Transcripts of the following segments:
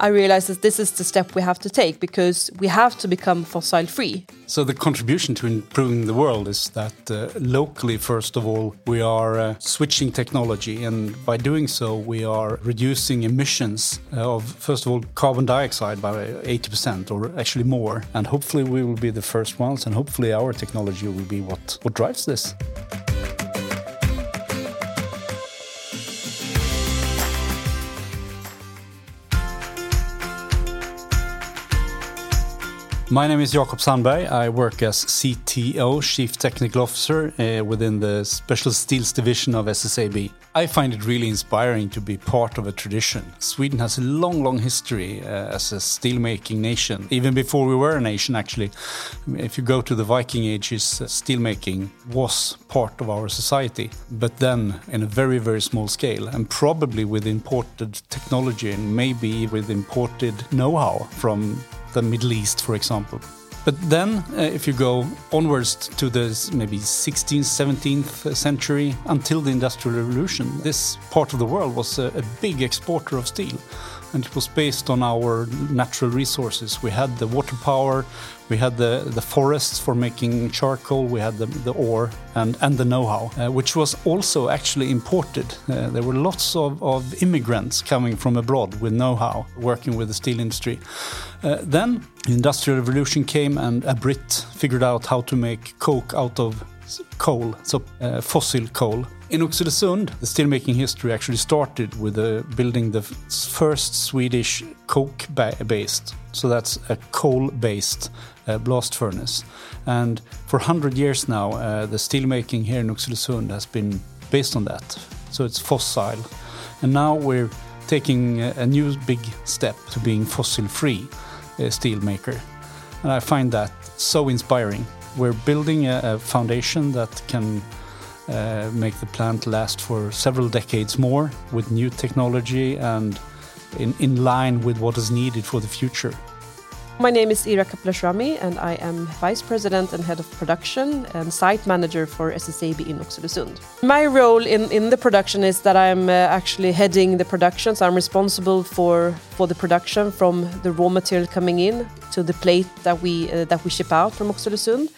I realized that this is the step we have to take because we have to become fossil free. So, the contribution to improving the world is that uh, locally, first of all, we are uh, switching technology, and by doing so, we are reducing emissions of, first of all, carbon dioxide by 80% or actually more. And hopefully, we will be the first ones, and hopefully, our technology will be what, what drives this. My name is Jakob Sandberg. I work as CTO, Chief Technical Officer, uh, within the Special Steels division of SSAB. I find it really inspiring to be part of a tradition. Sweden has a long, long history uh, as a steelmaking nation. Even before we were a nation, actually. If you go to the Viking ages, uh, steelmaking was part of our society, but then in a very, very small scale, and probably with imported technology and maybe with imported know how from the Middle East, for example. But then, uh, if you go onwards to the maybe 16th, 17th century until the Industrial Revolution, this part of the world was a, a big exporter of steel and it was based on our natural resources. We had the water power, we had the, the forests for making charcoal, we had the, the ore and, and the know how, uh, which was also actually imported. Uh, there were lots of, of immigrants coming from abroad with know how, working with the steel industry. Uh, then the Industrial Revolution came, and a Brit figured out how to make coke out of coal, so uh, fossil coal. In Oxelösund, the steelmaking history actually started with uh, building the first Swedish coke-based, so that's a coal-based uh, blast furnace. And for 100 years now, uh, the steelmaking here in Oxelösund has been based on that. So it's fossil. And now we're taking a, new big step to being fossil-free uh, steelmaker. And I find that so inspiring. We're building a, a foundation that can uh, make the plant last for several decades more with new technology and in, in line with what is needed for the future. My name is Ira Kaplashrami and I am Vice President and Head of Production and Site Manager for SSAB in Oxelösund. My role in, in the production is that I'm uh, actually heading the production, so I'm responsible for, for the production from the raw material coming in to the plate that we, uh, that we ship out from Oxelösund.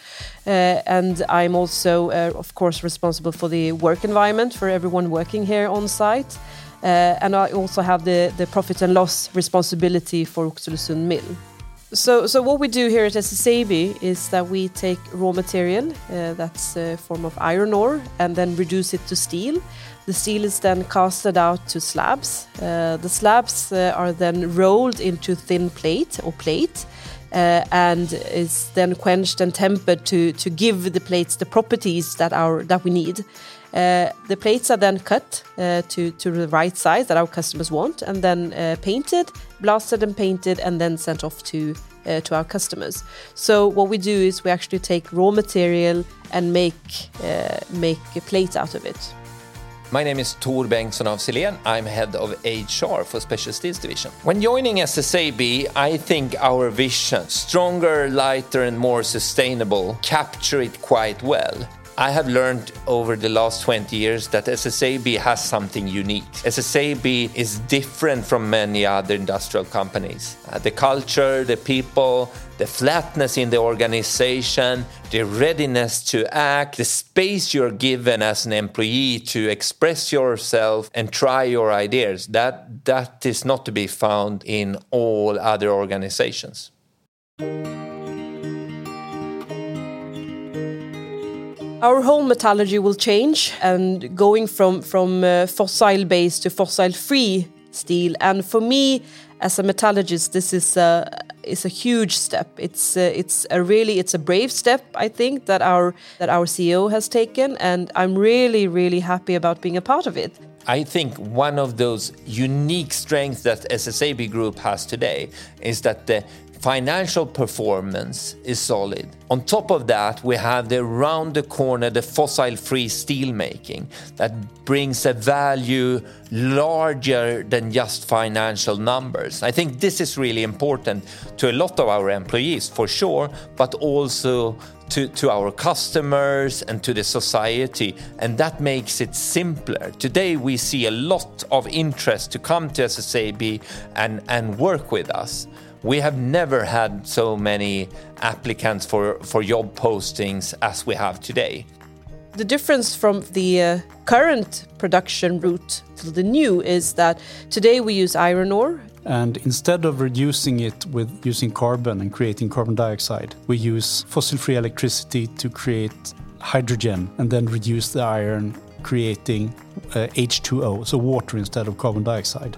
Uh, and I'm also, uh, of course, responsible for the work environment for everyone working here on site. Uh, and I also have the, the profit and loss responsibility for Oxelösund Mill. So, so what we do here at SSAB is that we take raw material, uh, that's a form of iron ore, and then reduce it to steel. The steel is then casted out to slabs. Uh, the slabs uh, are then rolled into thin plate or plate, uh, and is then quenched and tempered to to give the plates the properties that our that we need. Uh, the plates are then cut uh, to, to the right size that our customers want and then uh, painted, blasted and painted, and then sent off to, uh, to our customers. So, what we do is we actually take raw material and make, uh, make a plate out of it. My name is Tor Bengtsson of Silén. I'm head of HR for Special Steels Division. When joining SSAB, I think our vision, stronger, lighter, and more sustainable, capture it quite well. I have learned over the last 20 years that SSAB has something unique. SSAB is different from many other industrial companies. Uh, the culture, the people, the flatness in the organization, the readiness to act, the space you're given as an employee to express yourself and try your ideas, that, that is not to be found in all other organizations. Our whole metallurgy will change and going from from uh, fossil based to fossil free steel. And for me, as a metallurgist, this is a is a huge step. It's uh, it's a really it's a brave step I think that our that our CEO has taken, and I'm really really happy about being a part of it. I think one of those unique strengths that SSAB Group has today is that the financial performance is solid. On top of that, we have the round the corner, the fossil free steel making that brings a value larger than just financial numbers. I think this is really important to a lot of our employees for sure, but also to, to our customers and to the society, and that makes it simpler. Today, we see a lot of interest to come to SSAB and, and work with us. We have never had so many applicants for, for job postings as we have today. The difference from the uh, current production route to the new is that today we use iron ore and instead of reducing it with using carbon and creating carbon dioxide, we use fossil free electricity to create hydrogen and then reduce the iron, creating uh, H2O, so water instead of carbon dioxide.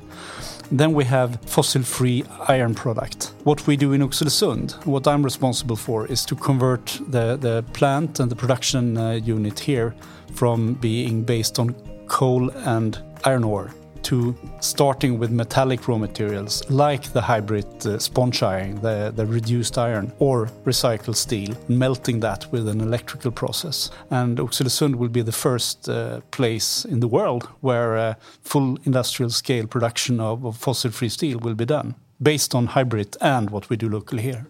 Then we have fossil-free iron product. What we do in Oxelösund, what I'm responsible for, is to convert the, the plant and the production uh, unit here from being based on coal and iron ore to starting with metallic raw materials like the HYBRIT uh, sponge iron, the, the reduced iron, or recycled steel, melting that with an electrical process. And Oxelösund will be the first uh, place in the world where uh, full industrial scale production of, of fossil free steel will be done based on HYBRIT and what we do locally here.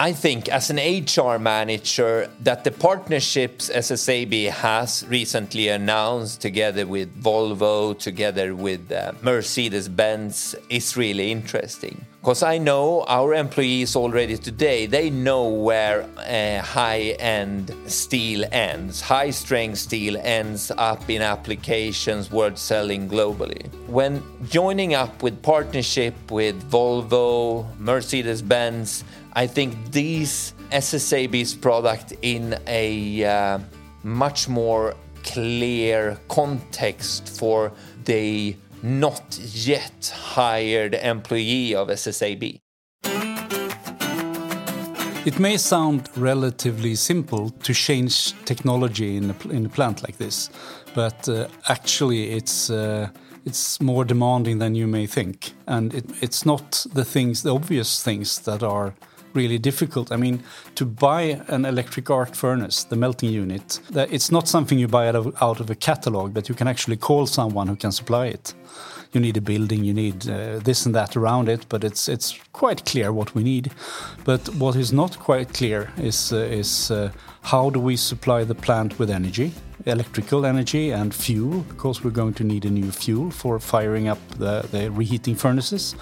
I think as an HR manager that the partnerships SSAB has recently announced together with Volvo, together with uh, Mercedes-Benz is really interesting. Because I know our employees already today, they know where uh, high-end steel ends. High-strength steel ends up in applications worth selling globally. When joining up with partnership with Volvo, Mercedes-Benz, I think these SSAB's product in a uh, much more clear context for the not yet hired employee of SSAB. It may sound relatively simple to change technology in a, in a plant like this, but uh, actually it's uh, it's more demanding than you may think, and it, it's not the things, the obvious things that are really difficult. I mean, to buy an electric arc furnace, the melting unit, it's not something you buy out of, out of a catalog, but you can actually call someone who can supply it. You need a building, you need uh, this and that around it, but it's it's quite clear what we need. But what is not quite clear is uh, is uh, how do we supply the plant with energy, electrical energy and fuel, because we're going to need a new fuel for firing up the, the reheating furnaces.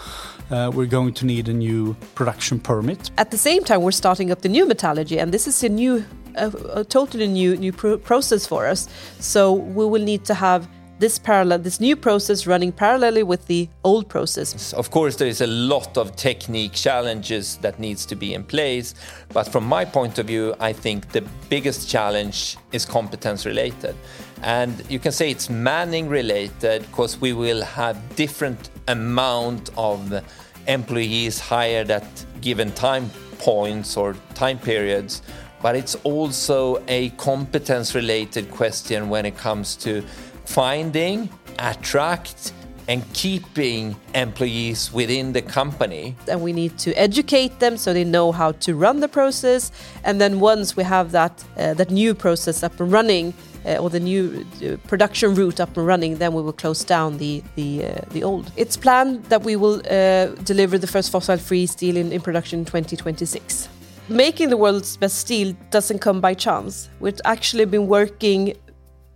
Uh, we're going to need a new production permit. At the same time, we're starting up the new metallurgy, and this is a new, a, a totally new new process for us. So we will need to have this parallel this new process running parallelly with the old process. Of course there is a lot of technique challenges that needs to be in place but from my point of view i think the biggest challenge is competence related. And you can say it's manning related because we will have different amount of employees hired at given time points or time periods but it's also a competence related question when it comes to finding, attract, and keeping employees within the company. And we need to educate them so they know how to run the process. And then once we have that uh, that new process up and running, uh, or the new uh, production route up and running, then we will close down the the uh, the old. It's planned that we will uh, deliver the first fossil-free steel in, in production in 2026. Making the world's best steel doesn't come by chance. We've actually been working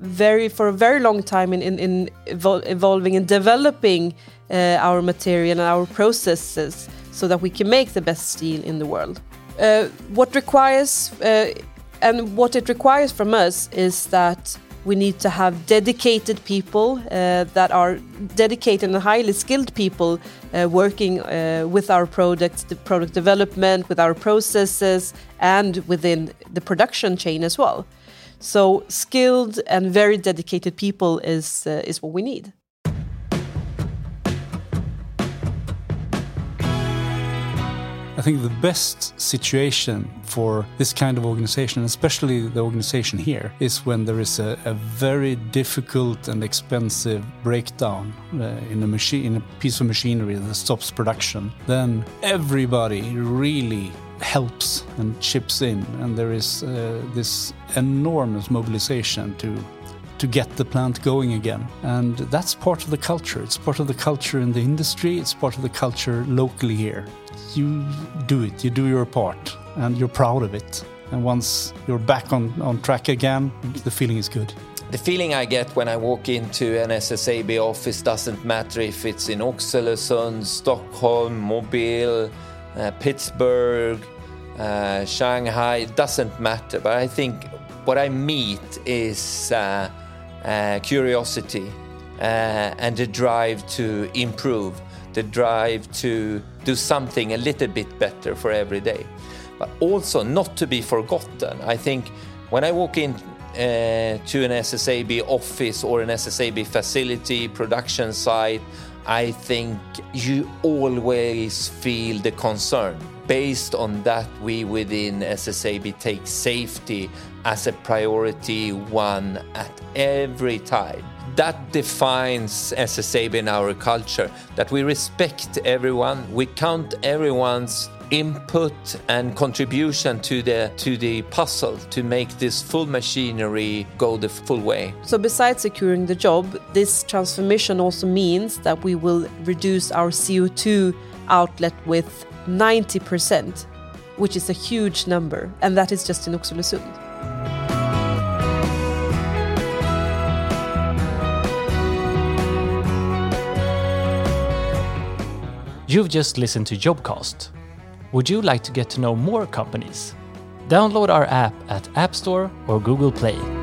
very for a very long time in in, in evol evolving and developing uh, our material and our processes so that we can make the best steel in the world. Uh, what requires uh, and what it requires from us is that we need to have dedicated people uh, that are dedicated and highly skilled people uh, working uh, with our products, the product development, with our processes, and within the production chain as well. So skilled and very dedicated people is uh, is what we need. I think the best situation for this kind of organization, especially the organization here, is when there is a, a very difficult and expensive breakdown uh, in a machine, in a piece of machinery that stops production. Then everybody really helps and chips in, and there is uh, this enormous mobilization to to get the plant going again. And that's part of the culture. It's part of the culture in the industry, it's part of the culture locally here. You do it, you do your part, and you're proud of it. And once you're back on, on track again, the feeling is good. The feeling I get when I walk into an SSAB office doesn't matter if it's in Oxelösund, Stockholm, Mobile, Pittsburgh, uh, Shanghai, it doesn't matter. But I think what I meet is uh, uh, curiosity uh, and the drive to improve, the drive to do something a little bit better for every day. But also not to be forgotten. I think when I walk in uh, to an SSAB office or an SSAB facility, production site, I think you always feel the concern. Based on that, we within SSAB take safety as a priority one at every time. That defines SSAB in our culture, that we respect everyone, we count everyone's input and contribution to the to the puzzle to make this full machinery go the full way. So besides securing the job, this transformation also means that we will reduce our CO2 outlet with 90%, which is a huge number, and that is just in Oxelösund. You've just listened to Jobcast. Would you like to get to know more companies? Download our app at App Store or Google Play.